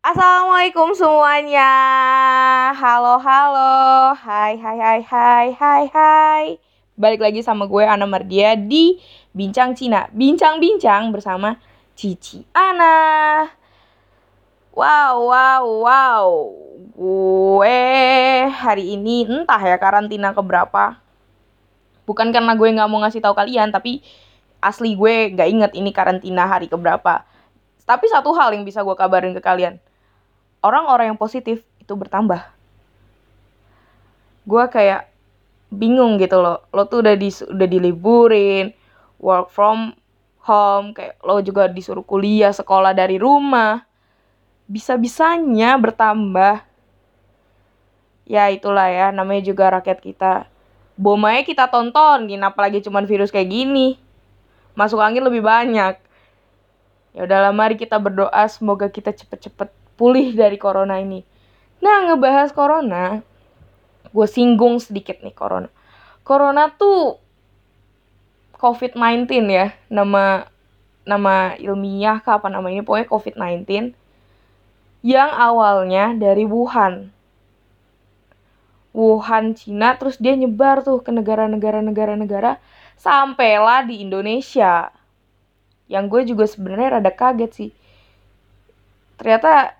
Assalamualaikum semuanya. Halo halo. Hai hai hai hai hai hai. Balik lagi sama gue Ana Mardia di Bincang Cina. Bincang-bincang bersama Cici Ana. Wow wow wow. Gue hari ini entah ya karantina keberapa. Bukan karena gue nggak mau ngasih tahu kalian, tapi asli gue nggak inget ini karantina hari keberapa. Tapi satu hal yang bisa gue kabarin ke kalian orang-orang yang positif itu bertambah. Gue kayak bingung gitu loh. Lo tuh udah di udah diliburin, work from home, kayak lo juga disuruh kuliah, sekolah dari rumah. Bisa-bisanya bertambah. Ya itulah ya, namanya juga rakyat kita. Bomanya kita tonton, apalagi cuman virus kayak gini. Masuk angin lebih banyak. Ya udahlah mari kita berdoa semoga kita cepet-cepet pulih dari corona ini. Nah, ngebahas corona, gue singgung sedikit nih corona. Corona tuh COVID-19 ya, nama nama ilmiah kah apa namanya, pokoknya COVID-19 yang awalnya dari Wuhan. Wuhan Cina terus dia nyebar tuh ke negara-negara negara-negara sampailah di Indonesia. Yang gue juga sebenarnya rada kaget sih. Ternyata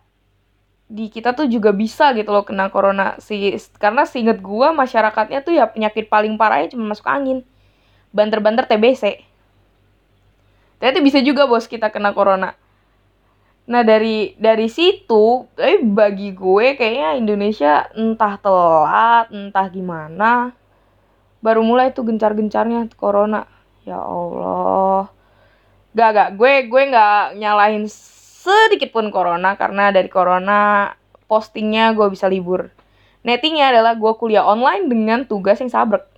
di kita tuh juga bisa gitu loh kena corona. Sih karena seinget gue masyarakatnya tuh ya penyakit paling parahnya cuma masuk angin. Banter-banter TBC ternyata bisa juga bos kita kena corona. Nah dari dari situ tapi bagi gue kayaknya Indonesia entah telat entah gimana baru mulai tuh gencar-gencarnya corona. Ya Allah. Gak gak gue gue nggak nyalahin sedikit pun corona karena dari corona postingnya gue bisa libur. Nettingnya adalah gue kuliah online dengan tugas yang sabrek.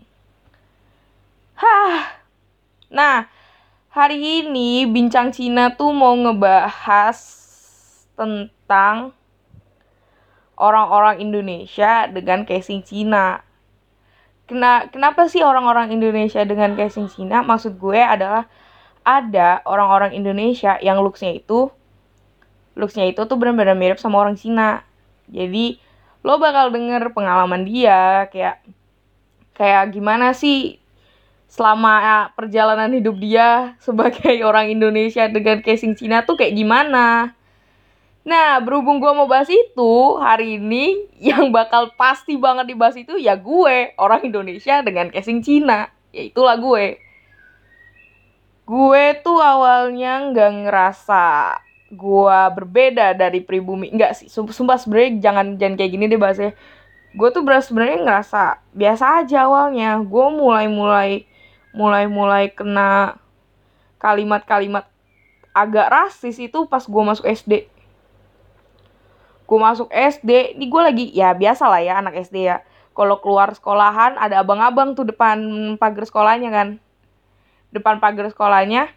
Hah. Nah, hari ini Bincang Cina tuh mau ngebahas tentang orang-orang Indonesia dengan casing Cina. Kena, kenapa sih orang-orang Indonesia dengan casing Cina? Maksud gue adalah ada orang-orang Indonesia yang looksnya itu looksnya itu tuh benar-benar mirip sama orang Cina jadi lo bakal denger pengalaman dia kayak kayak gimana sih selama perjalanan hidup dia sebagai orang Indonesia dengan casing Cina tuh kayak gimana Nah, berhubung gue mau bahas itu, hari ini yang bakal pasti banget dibahas itu ya gue, orang Indonesia dengan casing Cina. Ya itulah gue. Gue tuh awalnya nggak ngerasa gua berbeda dari pribumi. Enggak sih sumpah sebenarnya jangan jangan kayak gini deh bahasnya gue tuh beras sebenarnya ngerasa biasa aja awalnya. Gue mulai mulai mulai mulai kena kalimat-kalimat agak rasis itu pas gue masuk SD gue masuk SD ini gue lagi ya biasa lah ya anak SD ya. Kalau keluar sekolahan ada abang-abang tuh depan pagar sekolahnya kan. Depan pagar sekolahnya.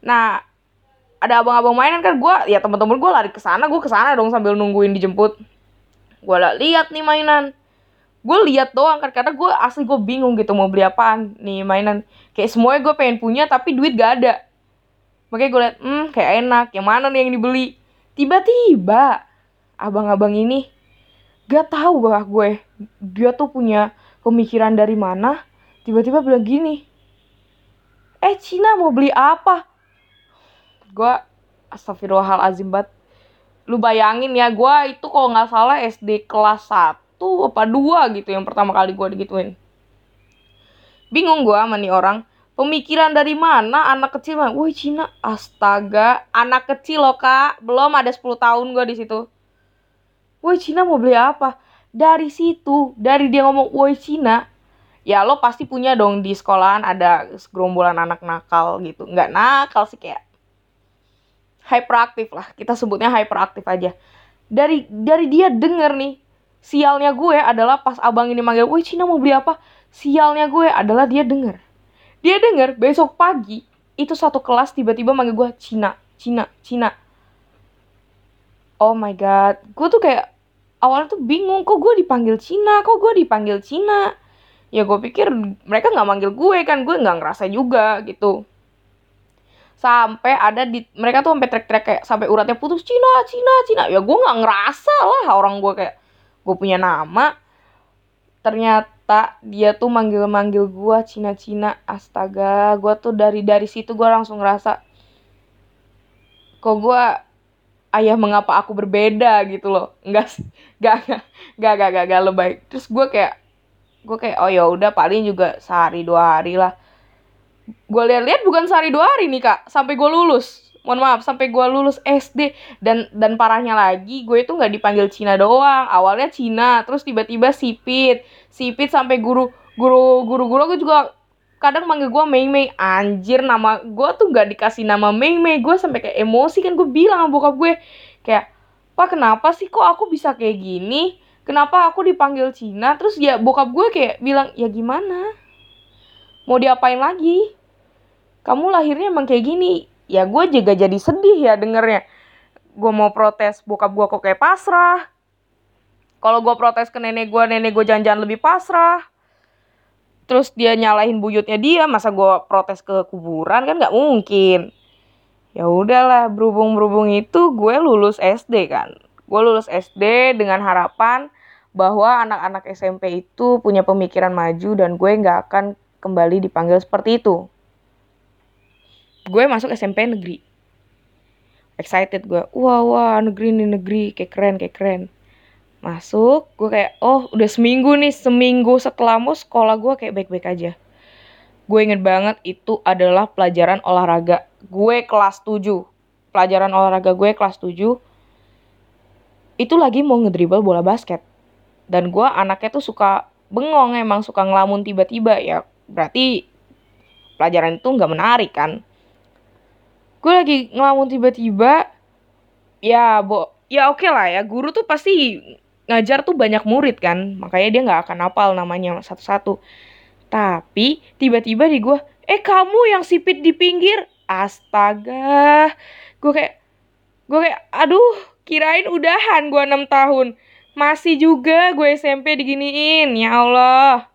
Nah ada abang-abang mainan kan gue ya teman-teman gue lari ke sana gue ke sana dong sambil nungguin dijemput. Gue lihat nih mainan. Gue lihat doang kan karena gue asli gue bingung gitu mau beli apaan nih mainan. Kayak semuanya gue pengen punya tapi duit gak ada. Makanya gue liat hmm kayak enak yang mana nih yang dibeli? Tiba-tiba abang-abang ini gak tahu bahwa gue dia tuh punya pemikiran dari mana tiba-tiba bilang gini eh Cina mau beli apa gue astagfirullahalazim banget lu bayangin ya gue itu kalau nggak salah SD kelas 1 apa 2 gitu yang pertama kali gue digituin. Bingung gue sama nih orang pemikiran dari mana anak kecil mah woi Cina astaga anak kecil loh kak. Belum ada 10 tahun gue di situ. Woi Cina mau beli apa? Dari situ dari dia ngomong woi Cina. Ya lo pasti punya dong di sekolahan ada gerombolan anak nakal gitu. Nggak nakal sih kayak hyperaktif lah. Kita sebutnya hyperaktif aja. Dari dari dia denger nih sialnya gue adalah pas abang ini manggil woi Cina mau beli apa? Sialnya gue adalah dia denger. Dia denger besok pagi itu satu kelas tiba-tiba manggil gue Cina Cina Cina. Oh my god. Gue tuh kayak awalnya tuh bingung kok gue dipanggil Cina? Kok gue dipanggil Cina? Ya gue pikir mereka nggak manggil gue kan gue nggak ngerasa juga gitu sampai ada di mereka tuh sampai trek-trek kayak sampai uratnya putus Cina Cina Cina. Ya gue nggak ngerasa lah orang gue kayak gue punya nama. Ternyata dia tuh manggil-manggil gue Cina Cina astaga. Gue tuh dari dari situ gue langsung ngerasa kok gue ayah mengapa aku berbeda gitu loh? Enggak enggak enggak enggak, enggak lebay. Terus gue kayak gue kayak oh ya udah paling juga sehari dua hari lah gue lihat-lihat bukan sehari dua hari nih kak. Sampai gue lulus. Mohon maaf sampai gue lulus SD dan dan parahnya lagi gue itu nggak dipanggil Cina doang. Awalnya Cina terus tiba-tiba sipit. Sipit sampai guru guru guru guru gue juga kadang manggil gue Mei Mei. Anjir nama gue tuh nggak dikasih nama Mei Mei. Gue sampai kayak emosi kan gue bilang sama bokap gue. Kayak pak kenapa sih kok aku bisa kayak gini? Kenapa aku dipanggil Cina? Terus ya bokap gue kayak bilang ya gimana mau diapain lagi? Kamu lahirnya emang kayak gini. Ya gue juga jadi sedih ya dengernya. Gue mau protes bokap gue kok kayak pasrah. Kalau gue protes ke nenek gue nenek gue jangan-jangan lebih pasrah. Terus dia nyalahin buyutnya dia masa gue protes ke kuburan? Kan nggak mungkin. Ya udahlah berhubung berhubung itu gue lulus SD kan. Gue lulus SD dengan harapan bahwa anak-anak SMP itu punya pemikiran maju dan gue nggak akan kembali dipanggil seperti itu. Gue masuk SMP negeri. Excited gue. Wah, wah, negeri ini negeri. Kayak keren, kayak keren. Masuk, gue kayak, oh udah seminggu nih. Seminggu setelah mau sekolah gue kayak baik-baik aja. Gue inget banget itu adalah pelajaran olahraga. Gue kelas 7. Pelajaran olahraga gue kelas 7. Itu lagi mau ngedribble bola basket. Dan gue anaknya tuh suka bengong emang suka ngelamun tiba-tiba ya berarti pelajaran itu nggak menarik kan? Gue lagi ngelamun tiba-tiba ya bo ya oke okay lah ya guru tuh pasti ngajar tuh banyak murid kan? Makanya dia nggak akan hafal namanya satu-satu. Tapi tiba-tiba di gue eh kamu yang sipit di pinggir. Astaga. Gue kayak gue kayak aduh kirain udahan gue enam tahun. Masih juga gue SMP diginiin. Ya Allah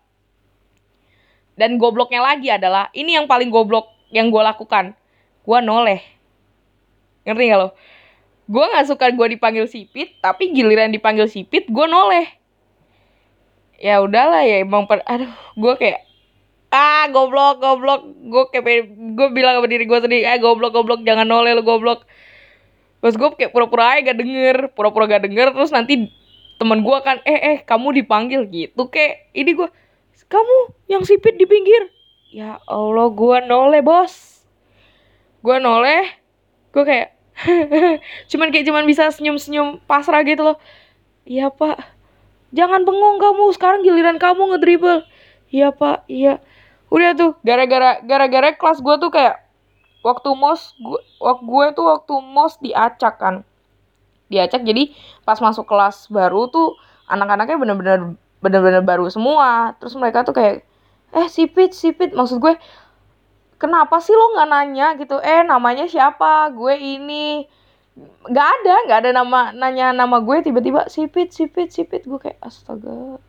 dan gobloknya lagi adalah ini yang paling goblok yang gue lakukan. Gue noleh. Ngerti gak lo? Gue gak suka gue dipanggil sipit, tapi giliran dipanggil sipit gue noleh. Ya udahlah ya emang per aduh gue kayak ah goblok goblok gue kayak gue bilang sama diri gue sendiri ah goblok goblok jangan noleh lo goblok terus gue kayak pura-pura aja gak denger pura-pura gak denger terus nanti temen gue kan eh eh kamu dipanggil gitu kayak ini gue kamu yang sipit di pinggir. Ya Allah gue noleh bos. Gue noleh. Gue kayak cuman kayak cuman bisa senyum-senyum pasrah gitu loh. Iya pak. Jangan bengong kamu. Sekarang giliran kamu ngedribble. Iya pak. Iya. Udah tuh gara-gara gara-gara kelas gue tuh kayak waktu mos gue waktu gue tuh waktu mos diacak kan. Diacak jadi pas masuk kelas baru tuh anak-anaknya bener-bener bener-bener baru semua. Terus mereka tuh kayak eh sipit sipit. Maksud gue kenapa sih lo nggak nanya gitu? Eh namanya siapa? Gue ini. Nggak ada nggak ada nama nanya nama gue tiba-tiba sipit sipit sipit. Gue kayak astaga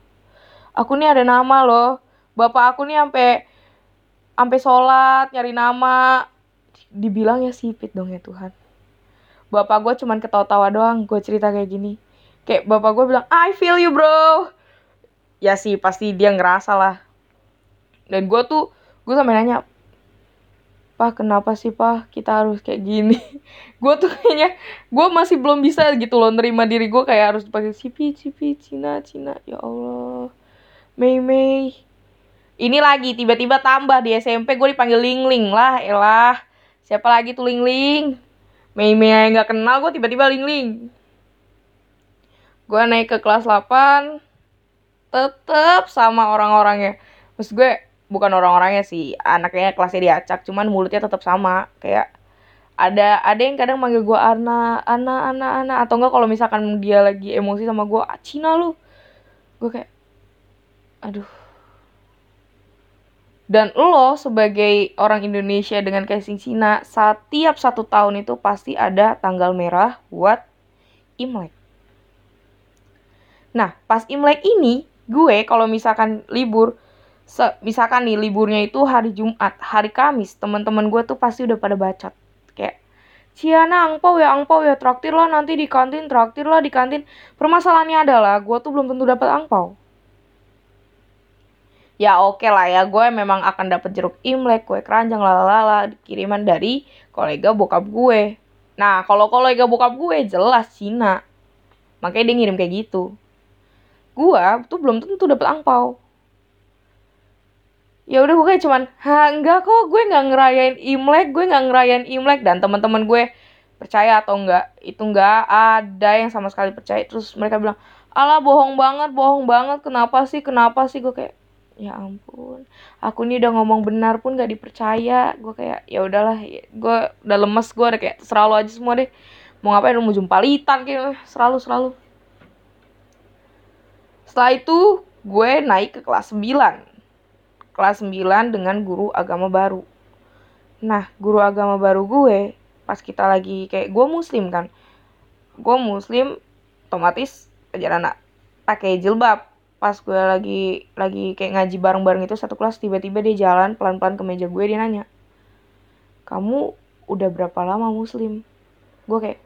aku nih ada nama loh. Bapak aku nih sampai sampai sholat nyari nama. Dibilang ya sipit dong ya Tuhan. Bapak gue cuman ketawa-tawa doang gue cerita kayak gini. Kayak bapak gue bilang I feel you bro ya sih pasti dia ngerasa lah. Dan gue tuh gue sampe nanya pak kenapa sih pak kita harus kayak gini? Gue tuh kayaknya gue masih belum bisa gitu loh nerima diri gue kayak harus dipakai cipi cipi cina cina ya allah Mei Mei. Ini lagi tiba-tiba tambah di SMP gue dipanggil Ling Ling lah elah. Siapa lagi tuh Ling Ling? Mei Mei nggak kenal gue tiba-tiba Ling Ling. Gue naik ke kelas 8 tetep sama orang-orangnya. Maksud gue bukan orang-orangnya sih anaknya kelasnya diacak cuman mulutnya tetap sama kayak ada ada yang kadang manggil gue Ana Ana Ana Ana atau enggak kalau misalkan dia lagi emosi sama gue ah, Cina lu. Gue kayak aduh. Dan lo sebagai orang Indonesia dengan casing Cina setiap satu tahun itu pasti ada tanggal merah buat Imlek. Nah pas Imlek ini gue kalau misalkan libur se misalkan nih liburnya itu hari Jumat hari Kamis teman-teman gue tuh pasti udah pada bacot. Kayak Ciana angpau ya angpau ya traktir lah nanti di kantin traktir lah di kantin. Permasalahannya adalah gue tuh belum tentu dapat angpau. Ya oke okay lah ya gue memang akan dapat jeruk imlek kue keranjang lalala kiriman dari kolega bokap gue. Nah kalau kolega bokap gue jelas Cina. Makanya dia ngirim kayak gitu gue tuh belum tentu dapat angpau. Ya udah gue kayak cuman ha enggak kok gue nggak ngerayain imlek gue nggak ngerayain imlek. Dan teman-teman gue percaya atau enggak itu enggak ada yang sama sekali percaya. Terus mereka bilang ala bohong banget bohong banget. Kenapa sih kenapa sih? Gue kayak ya ampun aku ini udah ngomong benar pun gak dipercaya. Gue kayak ya udahlah ya, gue udah lemes gue udah kayak selalu aja semua deh. Mau ngapain mau jumpa litan kayak selalu selalu setelah itu gue naik ke kelas 9 kelas 9 dengan guru agama baru. Nah, guru agama baru gue pas kita lagi kayak gue muslim kan. Gue muslim otomatis ajaran pakai jilbab. Pas gue lagi lagi kayak ngaji bareng-bareng itu satu kelas tiba-tiba dia jalan pelan-pelan ke meja gue dia nanya. Kamu udah berapa lama muslim? Gue kayak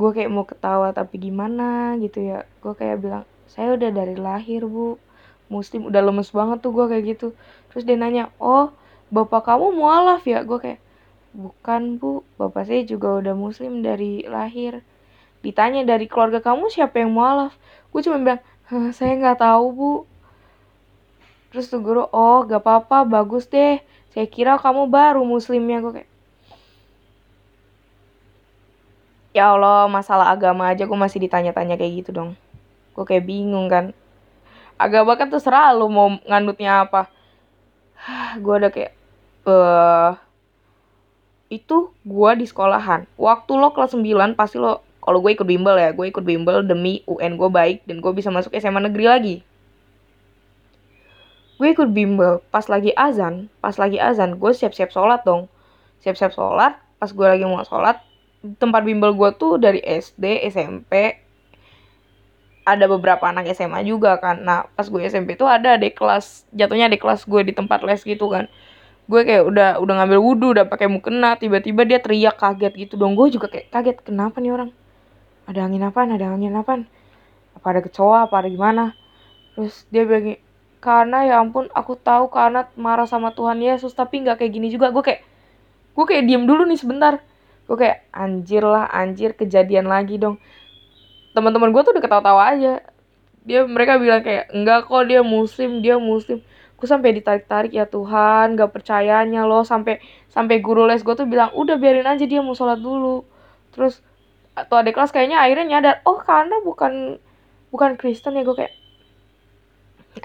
gue kayak mau ketawa tapi gimana gitu ya. Gue kayak bilang saya udah dari lahir bu. Muslim udah lemes banget tuh gue kayak gitu. Terus dia nanya oh bapak kamu mualaf ya? Gue kayak bukan bu. Bapak saya juga udah muslim dari lahir. Ditanya dari keluarga kamu siapa yang mualaf? Gue cuma bilang saya nggak tahu bu. Terus tuh guru oh gak apa-apa bagus deh. Saya kira kamu baru muslimnya. Gue kayak ya Allah masalah agama aja gue masih ditanya-tanya kayak gitu dong. Gue kayak bingung kan. Agama kan terserah lu mau nganutnya apa. Gue ada kayak eh itu gue di sekolahan. Waktu lo kelas 9 pasti lo kalau gue ikut bimbel ya gue ikut bimbel demi UN gue baik dan gue bisa masuk SMA negeri lagi. Gue ikut bimbel pas lagi azan pas lagi azan gue siap-siap sholat dong. Siap-siap sholat pas gue lagi mau sholat tempat bimbel gue tuh dari SD SMP ada beberapa anak SMA juga kan. Nah pas gue SMP tuh ada di kelas jatuhnya di kelas gue di tempat les gitu kan. Gue kayak udah udah ngambil wudhu udah pakai mukena tiba-tiba dia teriak kaget gitu dong. Gue juga kayak kaget kenapa nih orang? Ada angin apa ada angin apa apa ada kecoa? Apa ada gimana? Terus dia bilang karena ya ampun aku tahu karena marah sama Tuhan Yesus tapi nggak kayak gini juga. Gue kayak gue kayak diem dulu nih sebentar gue kayak anjir lah anjir kejadian lagi dong. Teman-teman gue tuh udah ketawa-tawa aja. Dia mereka bilang kayak enggak kok dia muslim dia muslim. Gue sampai ditarik-tarik ya Tuhan gak percayanya loh. Sampai sampai guru les gue tuh bilang udah biarin aja dia mau sholat dulu. Terus atau adik kelas kayaknya akhirnya nyadar oh karena bukan bukan Kristen ya. Gue kayak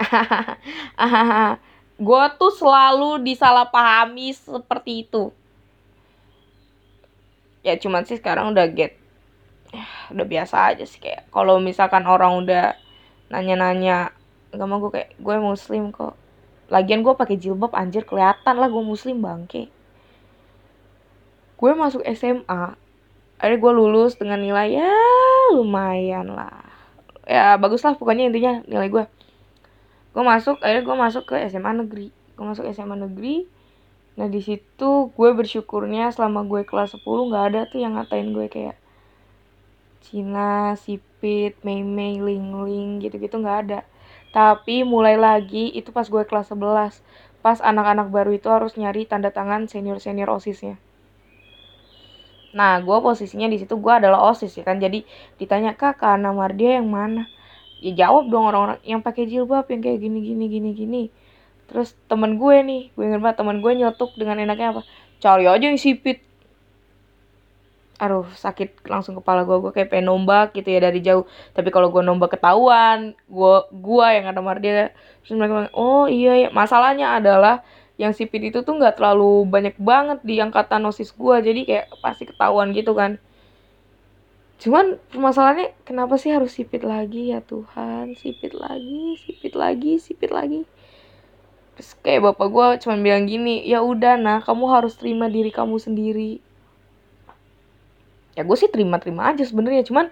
gue tuh selalu disalahpahami seperti itu ya cuman sih sekarang udah get udah biasa aja sih kayak kalau misalkan orang udah nanya-nanya gak mau gue kayak gue muslim kok. Lagian gue pakai jilbab anjir kelihatan lah gue muslim bangke. Gue masuk SMA akhirnya gue lulus dengan nilai ya lumayan lah. Ya bagus lah pokoknya intinya nilai gue gue masuk akhirnya gue masuk ke SMA negeri. Gue masuk SMA negeri nah di situ gue bersyukurnya selama gue kelas 10 nggak ada tuh yang ngatain gue kayak Cina, Sipit, Mei Mei, Ling Ling gitu-gitu nggak ada. Tapi mulai lagi itu pas gue kelas 11. Pas anak-anak baru itu harus nyari tanda tangan senior-senior OSISnya. Nah, gue posisinya di situ gue adalah OSIS ya kan. Jadi ditanya, "Kak, Kana Mardia yang mana?" Ya jawab dong orang-orang yang pakai jilbab yang kayak gini gini gini gini. Terus temen gue nih, gue inget banget temen gue nyetuk dengan enaknya apa? Cari aja yang sipit. Aduh sakit langsung kepala gue gue kayak pengen nombak gitu ya dari jauh. Tapi kalau gue nombak ketahuan gue gue yang ada dia terus mereka bilang oh iya ya masalahnya adalah yang sipit itu tuh nggak terlalu banyak banget di angkatan osis gue jadi kayak pasti ketahuan gitu kan. Cuman permasalahannya kenapa sih harus sipit lagi ya Tuhan? Sipit lagi sipit lagi sipit lagi terus kayak bapak gue cuman bilang gini ya udah nah kamu harus terima diri kamu sendiri. Ya gue sih terima-terima aja sebenarnya cuman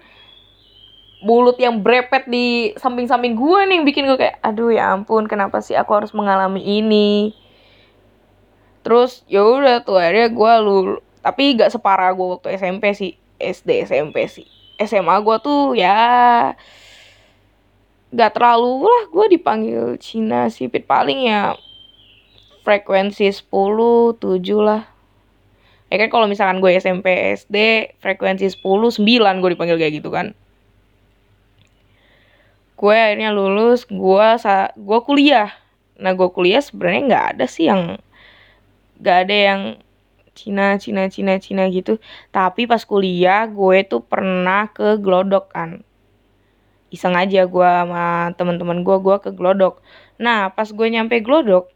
mulut yang brepet di samping-samping gue nih yang bikin gue kayak aduh ya ampun kenapa sih aku harus mengalami ini? Terus ya udah tuh akhirnya gue lul tapi gak separah gue waktu SMP sih SD SMP sih. SMA gue tuh ya gak terlalu lah gue dipanggil Cina sipit paling ya frekuensi 10 7 lah. Ya kan kalau misalkan gue SMP SD frekuensi 10 9 gue dipanggil kayak gitu kan. Gue akhirnya lulus gue sa gue kuliah. Nah gue kuliah sebenarnya nggak ada sih yang nggak ada yang Cina Cina Cina Cina gitu. Tapi pas kuliah gue tuh pernah ke Glodok kan iseng aja gue sama teman-teman gue gue ke Glodok. Nah pas gue nyampe Glodok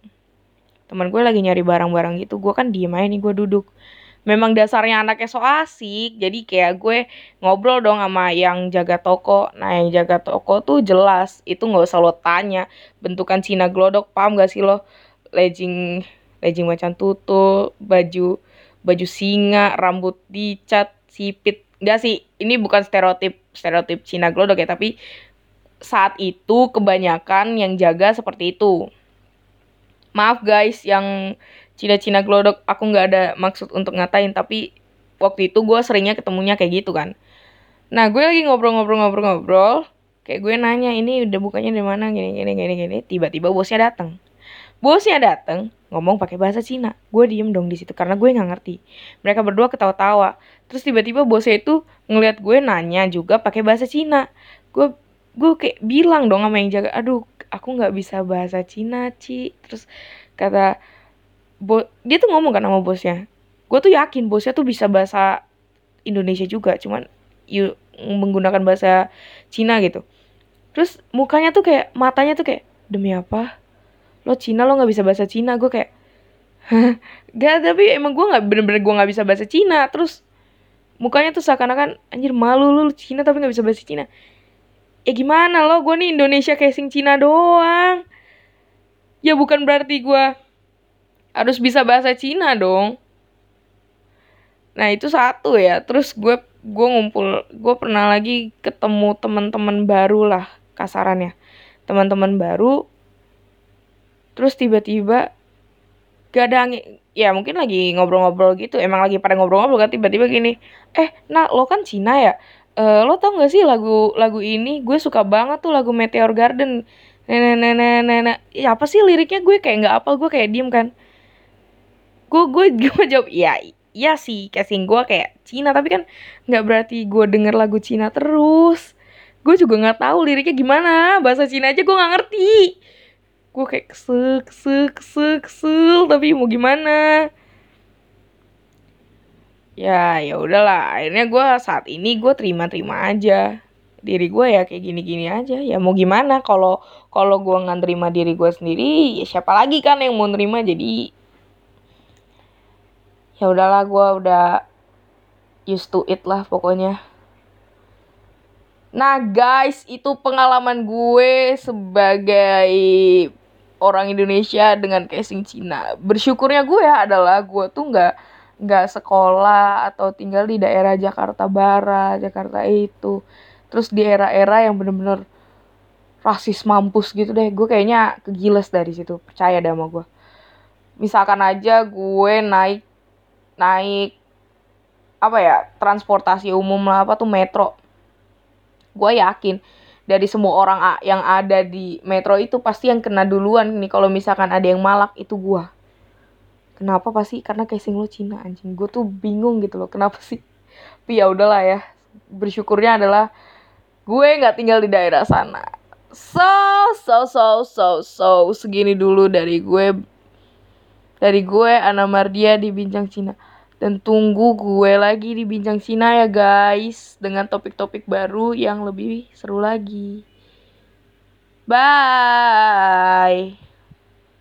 teman gue lagi nyari barang-barang gitu. Gue kan diem aja nih gue duduk. Memang dasarnya anaknya so asik jadi kayak gue ngobrol dong sama yang jaga toko. Nah yang jaga toko tuh jelas itu nggak usah lo tanya. Bentukan Cina glodok paham gak sih lo? Legging legging macan tutul baju baju singa rambut dicat sipit Gak sih ini bukan stereotip stereotip Cina glodok ya tapi saat itu kebanyakan yang jaga seperti itu. Maaf guys yang Cina-Cina glodok aku nggak ada maksud untuk ngatain tapi waktu itu gue seringnya ketemunya kayak gitu kan. Nah gue lagi ngobrol-ngobrol-ngobrol-ngobrol kayak gue nanya ini udah bukanya di mana? Gini gini gini gini. Tiba-tiba bosnya datang bosnya datang ngomong pakai bahasa Cina. Gue diem dong di situ karena gue nggak ngerti. Mereka berdua ketawa-tawa. Terus tiba-tiba bosnya itu ngeliat gue nanya juga pakai bahasa Cina. Gue gue kayak bilang dong sama yang jaga aduh aku nggak bisa bahasa Cina Ci. Terus kata bo dia tuh ngomong kan sama bosnya. Gue tuh yakin bosnya tuh bisa bahasa Indonesia juga cuman you menggunakan bahasa Cina gitu. Terus mukanya tuh kayak matanya tuh kayak demi apa lo Cina lo nggak bisa bahasa Cina. Gue kayak gak tapi emang gue nggak bener-bener gue nggak bisa bahasa Cina. Terus mukanya tuh seakan-akan anjir malu lu Cina tapi nggak bisa bahasa Cina. Ya gimana lo? Gue nih Indonesia casing Cina doang. Ya bukan berarti gue harus bisa bahasa Cina dong. Nah itu satu ya. Terus gue gue ngumpul gue pernah lagi ketemu teman-teman baru lah kasarannya. Teman-teman baru terus tiba-tiba gak ada angin ya mungkin lagi ngobrol-ngobrol gitu emang lagi pada ngobrol-ngobrol kan tiba-tiba gini eh nah lo kan Cina ya? E, lo tau gak sih lagu lagu ini? Gue suka banget tuh lagu Meteor Garden. Nenek nenek nenek ya apa sih liriknya? Gue kayak nggak apal gue kayak diem kan. Gue gue gue jawab iya iya sih casing gue kayak Cina tapi kan nggak berarti gue denger lagu Cina terus. Gue juga nggak tahu liriknya gimana bahasa Cina aja gue nggak ngerti gue kayak kesel kesel kesel kesel tapi mau gimana? Ya ya udahlah. Akhirnya gue saat ini gue terima terima aja. Diri gue ya kayak gini gini aja. Ya mau gimana? Kalau kalau gue nggak terima diri gue sendiri ya siapa lagi kan yang mau nerima? Jadi ya udahlah gue udah used to it lah pokoknya. Nah guys itu pengalaman gue sebagai orang Indonesia dengan casing Cina. Bersyukurnya gue ya adalah gue tuh nggak nggak sekolah atau tinggal di daerah Jakarta Barat Jakarta itu. Terus di era-era yang bener-bener rasis mampus gitu deh gue kayaknya kegiles dari situ percaya deh sama gue. Misalkan aja gue naik naik apa ya transportasi umum lah apa tuh metro. Gue yakin dari semua orang yang ada di metro itu pasti yang kena duluan nih. Kalau misalkan ada yang malak itu gue kenapa pasti? Karena casing lo Cina anjing. Gue tuh bingung gitu loh kenapa sih? Tapi ya udahlah ya. Bersyukurnya adalah gue nggak tinggal di daerah sana. So so so so so segini dulu dari gue. Dari gue Ana Mardia di Bincang Cina dan tunggu gue lagi di Bincang Cina ya guys dengan topik-topik baru yang lebih seru lagi. Bye.